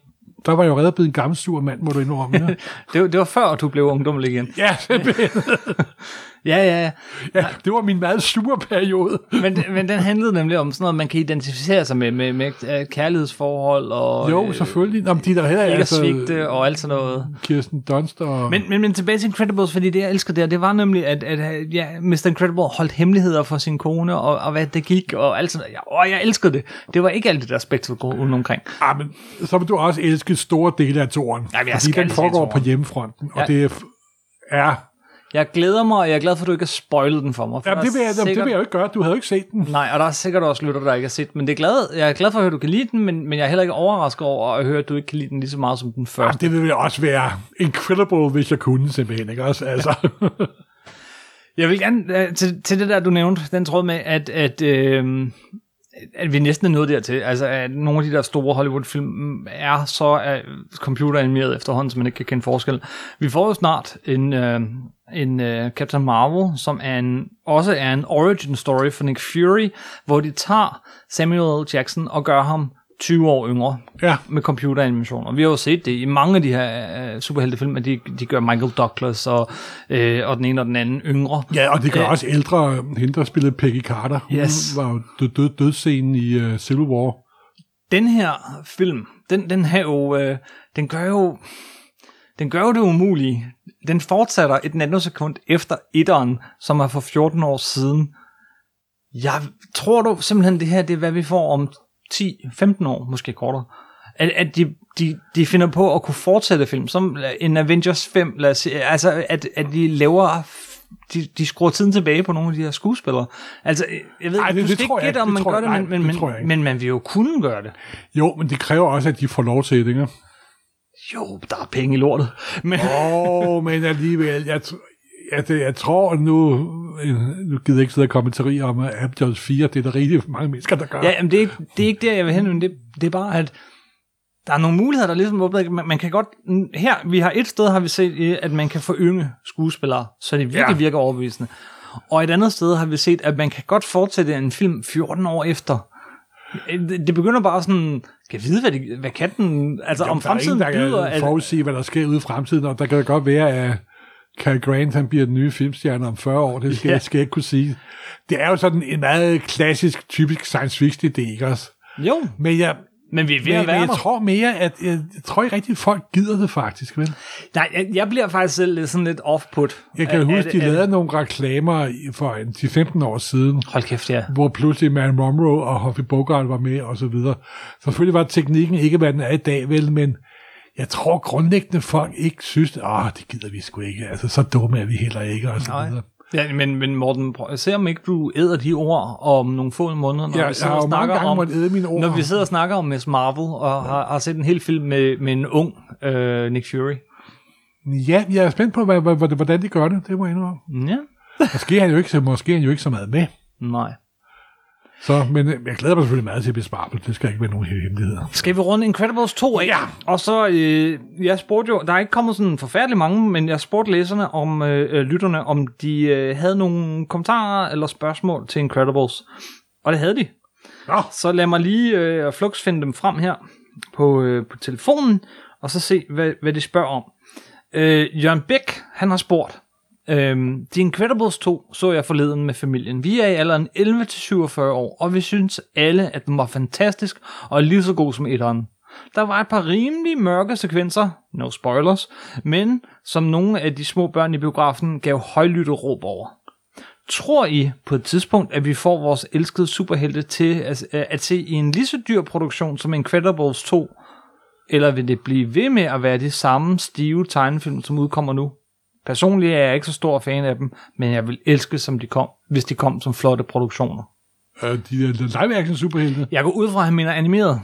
der var jeg jo reddet blevet en gammel sur mand, må du indrømme. Ja, *laughs* det, det var før, du blev ungdommelig igen. ja, simpelthen. *laughs* Ja, ja, ja. ja, det var min meget sure periode. Men, men den handlede nemlig om sådan noget, man kan identificere sig med, med, med øh, kærlighedsforhold og Jo, selvfølgelig. Nå, men de der heller ikke altså, svigte og alt sådan noget. Kirsten Dunst og... Men, men, men tilbage til Incredibles, fordi det, jeg elsker der, det var nemlig, at, at ja, Mr. Incredible holdt hemmeligheder for sin kone, og, og hvad det gik, og alt sådan noget. Og jeg elskede det. Det var ikke alt det der spektakel rundt omkring. Ah, men så vil du også elske store dele af toren. Jamen, jeg fordi den foregår på hjemmefronten, og Ja. det er... Jeg glæder mig, og jeg er glad for, at du ikke har spoilet den for mig. For ja, det, vil jeg, sikkert, det vil jeg jo ikke gøre. Du havde jo ikke set den. Nej, og der er sikkert også lytter, der ikke har set den, men det er glad, jeg er glad for at høre, at du kan lide den, men, men jeg er heller ikke overrasket over at høre, at du ikke kan lide den lige så meget som den første. det ville også være incredible, hvis jeg kunne simpelthen, ikke også? Altså, Jeg vil gerne til, til det der, du nævnte, den tråd med, at, at, øh, at vi næsten er nået dertil. Altså, at nogle af de der store Hollywood-film er så øh, computeranimeret efterhånden, så man ikke kan kende forskel. Vi får jo snart en, øh, en øh, Captain Marvel, som er en, også er en origin story for Nick Fury, hvor de tager Samuel L. Jackson og gør ham 20 år yngre ja. med computeranimation. Og vi har jo set det i mange af de her øh, superheltefilm, at de, de gør Michael Douglas og, øh, og den ene og den anden yngre. Ja, og det gør Øh, også ældre, hende der spillede Peggy Carter. Hun Yes. var jo død, død, dødscenen i uh, Civil War. Den her film, den, den, her jo, øh, den gør jo den gør jo det umulige. Den fortsætter et nanosekund efter etteren, som er for 14 år siden. Jeg tror du simpelthen, det her det er, hvad vi får om 10-15 år, måske kortere. At, at de, de, de finder på at kunne fortsætte film, som en Avengers 5, lad os sige, altså at, at de laver de, de skruer tiden tilbage på nogle af de her skuespillere. Altså, jeg ved Ej, det- du det skal tror ikke gætte, om Det man tror gør det, nej, men, men, det men, men man vil jo kunne gøre det. Jo, men det kræver også, at de får lov til det, ikke? Jo, der er penge i lortet. Men, Åh, oh, men alligevel, jeg, jeg, det- jeg tror nu, nu gider jeg ikke sidde og kommentare om at Avengers 4, det er der rigtig mange mennesker, der gør. ja, jamen, det, er ikke, det er ikke der, jeg vil hen, men det, det er bare, at der er nogle muligheder, der ligesom åbner. Man, man kan godt, her, vi har et sted, har vi set, øh, at man kan forynge skuespillere, så det virkelig ja. virker overbevisende. Og et andet sted har vi set, at man kan godt fortsætte en film 14 år efter. Det det begynder bare sådan, kan jeg vide, hvad, de, hvad kan den, altså Jamen, om der er fremtiden ingen, der byder, kan at, forudsige, hvad der sker ude i fremtiden, og der kan det godt være, at Cary Grant han bliver den nye filmstjerne om 40 år, det skal, Ja. yeah. skal jeg ikke kunne sige. Det er jo sådan en meget klassisk, typisk science fiction idé, ikke også? jo, Men jeg, men vi er ved men, at men være jeg der. tror mere, at jeg, jeg tror ikke rigtig, at folk gider det faktisk, vel? Nej, jeg, jeg bliver faktisk selv lidt sådan lidt off-put. Jeg kan Af- huske, af- de lavede nogle reklamer for en 10-15 år siden, Hold kæft, ja. hvor pludselig Man Monroe og Humphrey Bogart var med, og så videre. Selvfølgelig var teknikken ikke, hvad den er i dag, vel, men jeg tror grundlæggende folk ikke synes, åh, det gider vi sgu ikke, altså så dumme er vi heller ikke, og så Nej. videre. Ja, men, men Morten, prøv, se om ikke du æder de ord om nogle få måneder, når Ja, vi sidder og snakker om, æde mine ord. når vi sidder og snakker om Miss Marvel, og har, har set en hel film med, med en ung øh, Nick Fury. Ja, jeg er spændt på, hvad, hvad- hvordan de gør det, det må jeg indrømme. Ja. Måske er han jo ikke, så, måske er han jo ikke så meget med. Nej. Så, men øh, jeg glæder mig selvfølgelig meget til Miss Marvel. Det skal ikke være nogen hemmeligheder. Skal vi runde Incredibles 2 af? Ja. Og så, øh, jeg spurgte jo, der er ikke kommet sådan forfærdelig mange, men jeg spurgte læserne, om øh, øh, lytterne, om de øh, havde nogle kommentarer eller spørgsmål til Incredibles. Og det havde de. Nå, Så lad mig lige øh, flux finde dem frem her på, øh, på telefonen, og så se, hvad, hvad de spørger om. Øh, Jørgen Bæk, han har spurgt, Øhm, The Incredibles 2 så jeg forleden med familien. Vi er i alderen 11-47 år, og vi synes alle, at den var fantastisk og lige så god som etteren. Der var et par rimelig mørke sekvenser, no spoilers, men som nogle af de små børn i biografen gav højlytte råb over. Tror I på et tidspunkt, at vi får vores elskede superhelte til at, øh, at se i en lige så dyr produktion som Incredibles 2? Eller vil det blive ved med at være de samme stive tegnefilm, som udkommer nu? Personligt er jeg ikke så stor fan af dem, men jeg vil elske, som de kom, hvis de kom som flotte produktioner. Øh, de der live-action superhelte. Jeg går ud fra, at han mener animeret.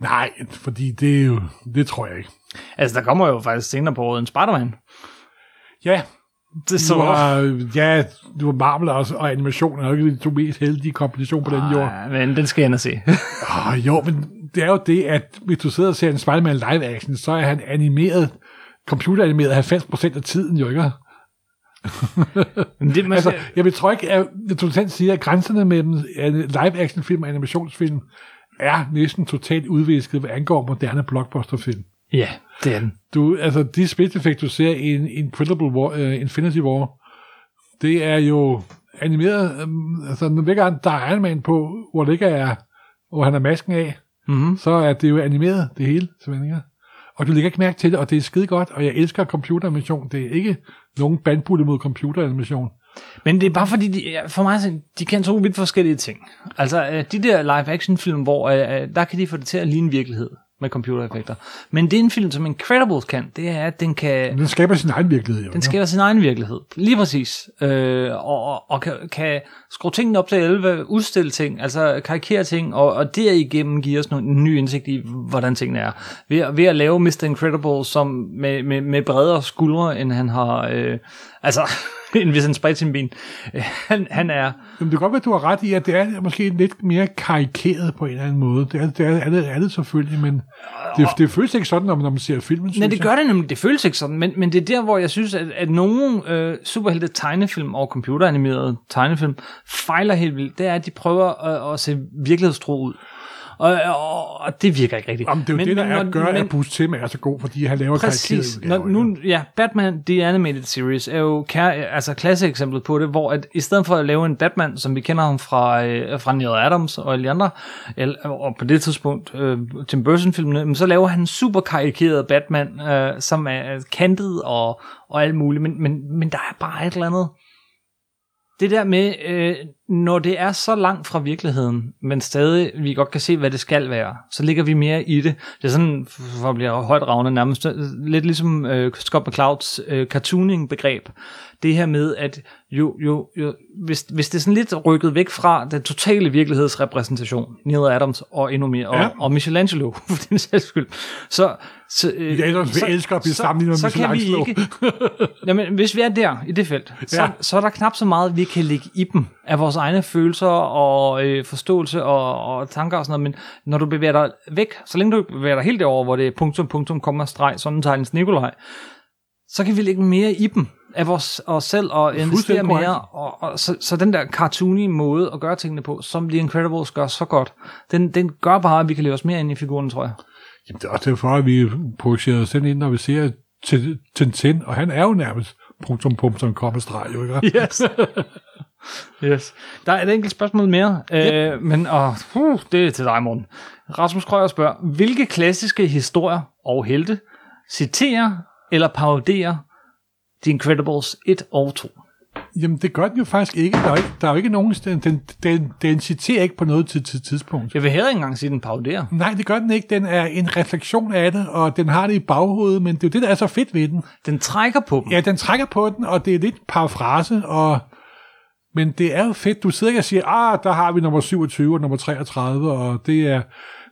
Nej, fordi det er jo, det tror jeg ikke. Altså, der kommer jo faktisk senere på året en Spider-Man. Ja, Det har, ja, du har Marvel også, og animation er jo ikke de to mest heldige kombination på den jord. Ja, men den skal jeg ind og se. Oh, jo, men det er jo det, at hvis du sidder og ser en Spider-Man live action, så er han animeret, computeranimeret 90% af tiden jo ikke? Men det, man Altså, jeg vil tror ikke, at jeg totalt siger, at grænserne mellem øh, live action film og animationsfilm er næsten totalt udvisket, hvad angår moderne blockbusterfilm. ja, det er den. Du, altså, de spidseffekter, du ser i en Incredible War, uh, Infinity War, det er jo animeret, um, altså, når hver gang der er Iron Man på, hvor det ikke er, hvor han har masken af, Mm-hmm. så er det jo animeret, det hele, simpelthen. ikke? Og du lægger ikke mærke til det, og det er skide godt, og jeg elsker computeranimation. Det er ikke nogen bandbulle mod computeranimation. Men det er bare fordi, de, for mig, så- de kan to vidt forskellige ting. Altså, øh, de der live-action-film, hvor øh, øh, der kan de få det til at ligne virkelighed med computereffekter. Men det er en film, som Incredibles kan, det er, at den kan... Den skaber sin egen virkelighed, jo. Den skaber sin egen virkelighed. Lige præcis. Øh, og, og, og kan, kan skrue tingene op til 11, udstille ting, altså karikere ting, og, og derigennem give os nogle, en ny indsigt i, hvordan tingene er. Ved, at- ved at lave Mr. Incredible som med, med, med bredere skuldre, end han har... Øh, altså, *laughs* end hvis han spredte sin ben. Han, han er... Jamen, det kan godt være, du har ret i, at det er måske lidt mere karikeret på en eller anden måde. Det er det, er, er det, er det selvfølgelig, men det, det føles ikke sådan, når man, ser filmen, Nej, det gør det nemlig. Det føles ikke sådan, men, men det er der, hvor jeg synes, at, at nogle øh, superhelte tegnefilm og computeranimerede tegnefilm fejler helt vildt. Det er, at de prøver at, at se virkelighedstro ud. Og, og, og det virker ikke rigtigt. Jamen, det er jo men, det, der er når- at gøre, men- at Bruce Timm er så god, fordi han laver Præcis. Når, nu, ja, Batman The Animated Series er jo kær, altså klasse eksemplet på det, hvor at i stedet for at lave en Batman, som vi kender ham fra, øh, fra Neil Adams og alle andre, eller, og på det tidspunkt øh, Tim Burton-filmene, men så laver han en super karikeret Batman, øh, som er kantet og, og alt muligt, men, men, men der er bare et eller andet. Det der med, øh, når det er så langt fra virkeligheden, men stadig vi godt kan se, hvad det skal være, så ligger vi mere i det. Det er sådan, for at blive højt ravne nærmest, lidt ligesom øh, Scott McClouds øh, cartooning-begreb. Det her med, at jo, jo, jo hvis, hvis det er sådan lidt rykket væk fra den totale virkelighedsrepræsentation, Neil Adams og endnu mere, og, Ja. og Michelangelo, *laughs* for den sags skyld, så... så øh, Ja, ellers, vi elsker at blive sammenlignet med så kan vi Michelangelo. ikke, Jamen, hvis vi er der i det felt, så, Ja. så er der knap så meget, vi kan lægge i dem af vores egne følelser og øh, forståelse og, og tanker og sådan noget. Men når du bevæger dig væk, så længe du bevæger dig helt derover, hvor det er punktum, punktum, komma, streg, sådan tegnes Nikolaj, så kan vi lægge mere i dem af vores, os selv og investere mere. Og, og, så, så den der cartoony måde at gøre tingene på, som The Incredibles gør så godt, den, den gør bare, at vi kan leve os mere ind i figuren, tror jeg. Jamen, det er også derfor, at vi projicerer os selv ind, når vi ser Tin- Tintin, og han er jo nærmest punktum, punktum, komma, streg, jo ikke? Yes. *laughs* yes. Der er et enkelt spørgsmål mere, yep. øh, men åh, uh, det er til dig, Morten. Rasmus Krøyer spørger, hvilke klassiske historier og helte citerer eller paroderer The Incredibles 1 og 2? Jamen, det gør den jo faktisk ikke. Der er jo ikke, der er jo ikke nogen... Den, den, den, den citerer ikke på noget til, til tidspunkt. Jeg vil heller ikke engang sige, at den paroderer. Nej, det gør den ikke. Den er en refleksion af det, og den har det i baghovedet, men det er jo det, der er så fedt ved den. Den trækker på dem. Ja, den trækker på den, og det er lidt parafrase, og... Men det er jo fedt. Du sidder ikke og siger, ah, der har vi nummer 27 og nummer 33, og det er...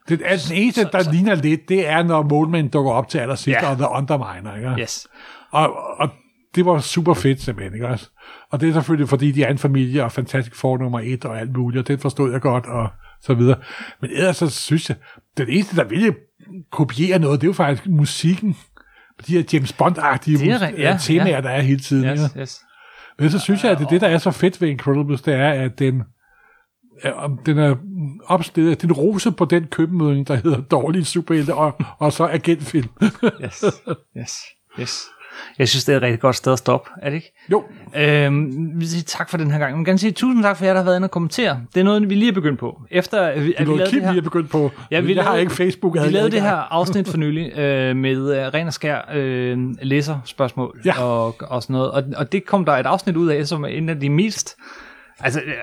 Det er den eneste, der så, ligner lidt, det er, når Moleman dukker op til allersidst, Ja. og The Underminer, ikke? Yes. Og, og det var super fedt simpelthen, ikke også? Og det er selvfølgelig, fordi de er en familie, og fantastisk for nummer et, og alt muligt, og det forstod jeg godt, og så videre. Men ellers så synes jeg, den eneste, der ville kopiere noget, det er jo faktisk musikken. De her James Bond-agtige Det er ja, temaer, ja. der er hele tiden. Yes, Ikke? yes. Men så synes jeg, at det, det, der er så fedt ved Incredibles, det er, at den, er- den er opstillet, den rose på den købmødning, der hedder dårlige superhelte, og, og så agentfilm. Yes. Yes. Yes. Jeg synes, det er et rigtig godt sted at stoppe, er det ikke? jo, Øhm, vi vil sige tak for den her gang. Jeg vil gerne sige tusind tak for jer, der har været inde og kommentere. Det er noget, vi lige er begyndt på. Efter at vi, det er vi noget, Kim lige er begyndt på. Ja, vi jeg har ikke Facebook. vi jeg lavede det her afsnit for *laughs* nylig øh, med øh, ren og skær øh, læserspørgsmål Ja. og, og sådan noget. Og, og det kom der et afsnit ud af, som er en af de mest Altså, jeg,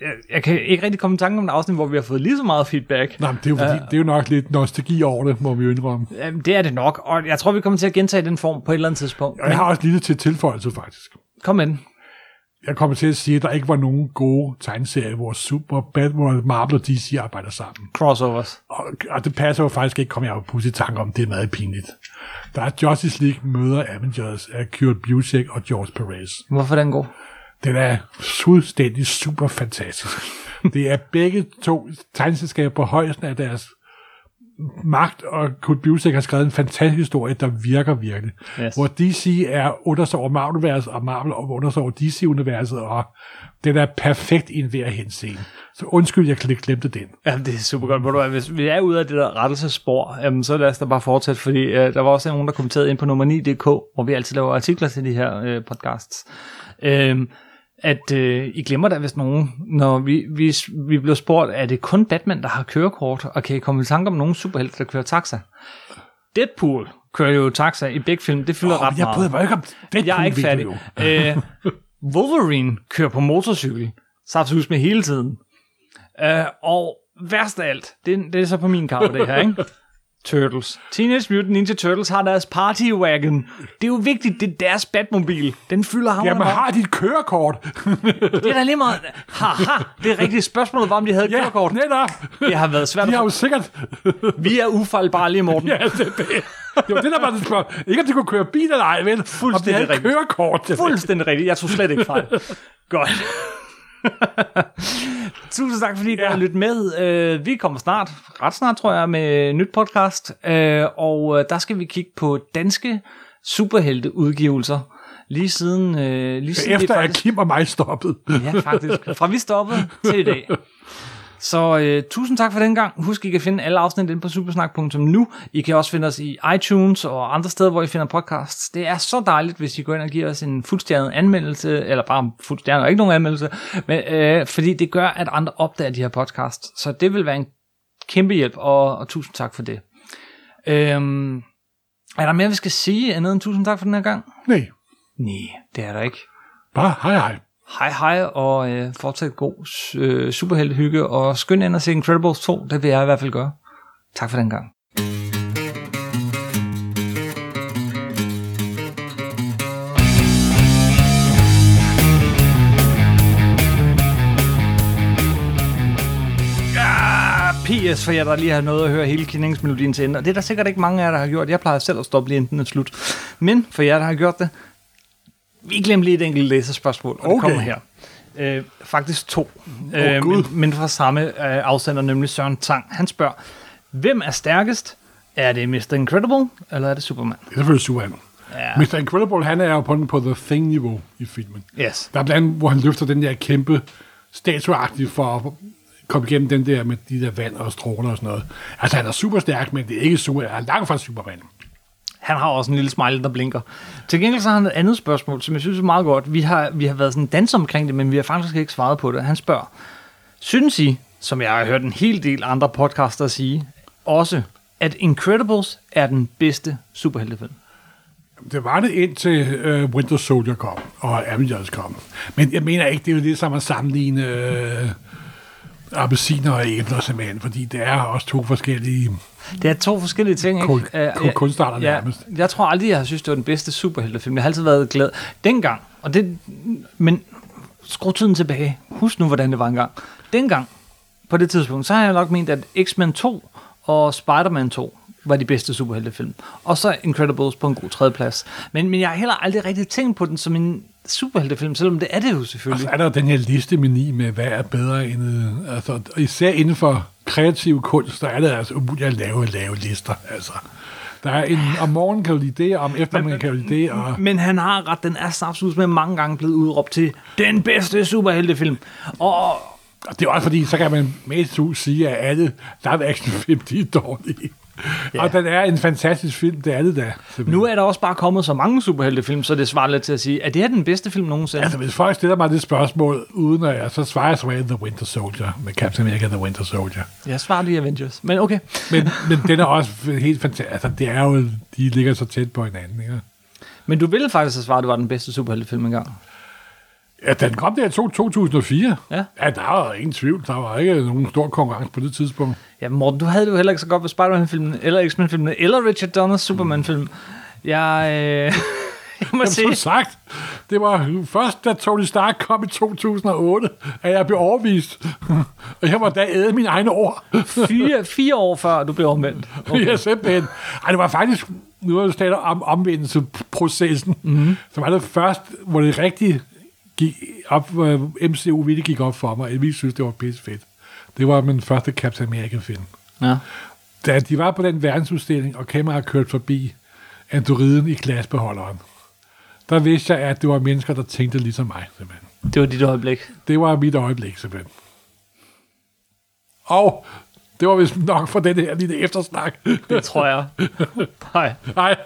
jeg, jeg kan ikke rigtig komme i tanke om en afsnit, hvor vi har fået lige så meget feedback. Nej, men det er jo, fordi, det er jo nok lidt nostalgi over det, må vi jo indrømme. Jamen, Det er det nok, og jeg tror, vi kommer til at gentage den form på et eller andet tidspunkt. Og jeg har også lige til tilføjelse, faktisk. Kom den. Jeg kommer til at sige, at der ikke var nogen gode tegneserier, hvor Super Batman, Marvel og DC arbejder sammen. Crossovers. Og, og det passer jo faktisk ikke, kom jeg pludselig i tanke om, det er meget pinligt. Der er Justice League møder Avengers af Kurt Busiek og George Perez. Hvorfor den god? Den er fuldstændig super fantastisk. Det er begge to tegneselskaber på højsten af deres magt, og Kurt Busiek har skrevet en fantastisk historie, der virker virkelig. Yes. Hvor DC er undersover Marvel-universet, og Marvel undersover DC-universet, og den er perfekt i en hver henseende. Så undskyld, jeg glemte den. Ja, det er super godt. Du Hvis vi er ude af det der rettelsespor, jamen, så lad os da bare fortsætte, fordi øh, der var også nogen, der kommenterede ind på nummer 9.dk, hvor vi altid laver artikler til de her øh, podcasts. Øhm, at øh, I glemmer da, hvis nogen, når vi, vi, vi blev spurgt, er det kun Batman, der har kørekort, og kan I komme i tanke om nogen superhelte, der kører taxa? Deadpool kører jo taxa i begge film, det fylder Oh, ret jeg meget. bryder mig ikke om det. Jeg er ikke færdig. Øh, Wolverine kører på motorcykel. Saftsus med hele tiden. Øh, og værst af alt, det, det er så på min kappe det her, ikke? Turtles. Teenage Mutant Ninja Turtles har deres party wagon. Det er jo vigtigt, det er deres Batmobil. Den fylder havnen Jamen, har dit kørekort? Det er da lige meget. Haha, det er rigtigt. Spørgsmålet var, om de havde ja, kørekort. netop. Det har været svært. De har jo sikkert... Vi er ufejlbarlige, Morten. ja, det, det. Det var det, der var det spørgsmål. Ikke, om de kunne køre bil eller ej, vel? Fuldstændig Om de havde et rigtigt. kørekort. Fuldstændig rigtigt. Jeg tog slet ikke fejl. *laughs* Godt. *laughs* Tusind tak, fordi ja. Har lyttet med. Øh, vi kommer snart, ret snart tror jeg, med nyt podcast. Øh, og øh, der skal vi kigge på danske superhelteudgivelser. Lige siden... Øh, lige siden Efter vi at Kim og mig stoppede. Ja, faktisk. Fra vi stoppede til i dag. *laughs* Så øh, tusind tak for den gang. Husk, I kan finde alle afsnit inde på supersnak.nu. I kan også finde os i iTunes og andre steder, hvor I finder podcasts. Det er så dejligt, hvis I går ind og giver os en fuldstjernet anmeldelse, eller bare fuldstjernet og ikke nogen anmeldelse, men, øh, fordi det gør, at andre opdager de her podcasts. Så det vil være en kæmpe hjælp, og, og tusind tak for det. Øhm, er der mere, vi skal sige, andet end tusind tak for den her gang? Nej, Nej, det er der ikke. bare hej hej. Hej hej, og øh, fortsat god øh, superheltehygge, og skynd ind og se Incredibles 2, det vil jeg i hvert fald gøre. Tak for den gang. PS for jer, der lige har noget at høre hele kendingsmelodien til ende. Og det er der sikkert ikke mange af jer, der har gjort. Jeg plejer selv at stoppe lige inden den er slut. Men for jer, der har gjort det, vi glemte lige et enkelt læserspørgsmål, og det Okay. kommer her. Øh, faktisk to. øh, Gud. men, men fra samme øh, afsender, nemlig Søren Tang. Han spørger, hvem er stærkest? Er det Mr. Incredible, eller er det Superman? Det er selvfølgelig Superman. Ja. Mr. Incredible, han er jo på, den- på The Thing-niveau i filmen. Yes. Der er blandt andet, hvor han løfter den der kæmpe statueagtige for at komme igennem den der med de der vand og stråler og sådan noget. Altså, han er super stærk, men det er ikke super, han er langt fra Superman. Han har også en lille smile, der blinker. Til gengæld så har han et andet spørgsmål, som jeg synes er meget godt. Vi har, vi har været sådan dans omkring det, men vi har faktisk ikke svaret på det. Han spørger, synes I, som jeg har hørt en hel del andre podcaster sige, også, at Incredibles er den bedste superheltefilm? Det var det indtil uh, Winter Soldier kom, og Avengers kom. Men jeg mener ikke, det er jo det samme at sammenligne uh, appelsiner og æbler simpelthen, fordi det er også to forskellige... Det er to forskellige ting, ikke? Kun- Øh, kunstarter ja, nærmest. Jeg tror aldrig, jeg har synes, det var den bedste superheltefilm. Jeg har altid været glad. Dengang, og det, men skru tiden tilbage. Husk nu, hvordan det var engang. Dengang, på det tidspunkt, så har jeg nok ment, at X-Men 2 og Spider-Man 2 var de bedste superheltefilm. Og så Incredibles på en god tredjeplads. Men, men jeg har heller aldrig rigtig tænkt på den som en superheltefilm, selvom det er det jo Og selvfølgelig. så er der den her liste med ni med, hvad er bedre end... øh, Altså, og især inden for kreativ kunst, der er det altså umuligt at lave, lave lister. Altså, der er en, om morgenen kan du lide det, og om eftermiddagen kan du lide det, og... Men han har ret, den er snapsus med mange gange blevet udråbt til den bedste superheltefilm. Og Og det er også fordi, så kan man med to sige, at alle live actionfilm, de er dårlige. Ja. Og den er en fantastisk film, det er det da. Nu er der også bare kommet så mange superheltefilm, så det svarer lidt til at sige, at det er den bedste film nogensinde. Altså, hvis folk stiller mig det spørgsmål, uden at jeg, så svarer jeg som regel The Winter Soldier, med Captain America The Winter Soldier. Jeg svarer lige Avengers, men okay. Men, men den er også helt fantastisk. Altså, det er jo, de ligger så tæt på hinanden, ikke? Men du ville faktisk have svaret, at det var den bedste superheltefilm engang. Ja, den kom der i to- 2004. Ja. ja, der var ingen tvivl. Der var ikke nogen stor konkurrence på det tidspunkt. Ja, Morten, du havde det jo heller ikke så godt ved Spider-Man-filmen, eller X-Men-filmen, eller Richard Donners Superman-film. Jeg, øh, *laughs* jeg må Jamen, sige, sagt, det var først, da Tony Stark kom i 2008, at jeg blev overvist. *laughs* og jeg var da æde mine egne ord. *laughs* fire, fire år før du blev omvendt. Okay. Ja, simpelthen. Ej, det var faktisk, nu er det stadig om omvendelsesprocessen, mm-hmm. så var det først, hvor det rigtig gik op, hvor MCU virkelig gik op for mig, at vi synes, det var pisse fedt. Det var min første Captain America-film. Ja. Da de var på den verdensudstilling, og kameraet kørte forbi androiden i glasbeholderen, der vidste jeg, at det var mennesker, der tænkte ligesom mig, simpelthen. Det var dit øjeblik. Det var mit øjeblik, simpelthen. Og det var vist nok for den her lille eftersnak. Det tror jeg. *laughs* Hej. Hej.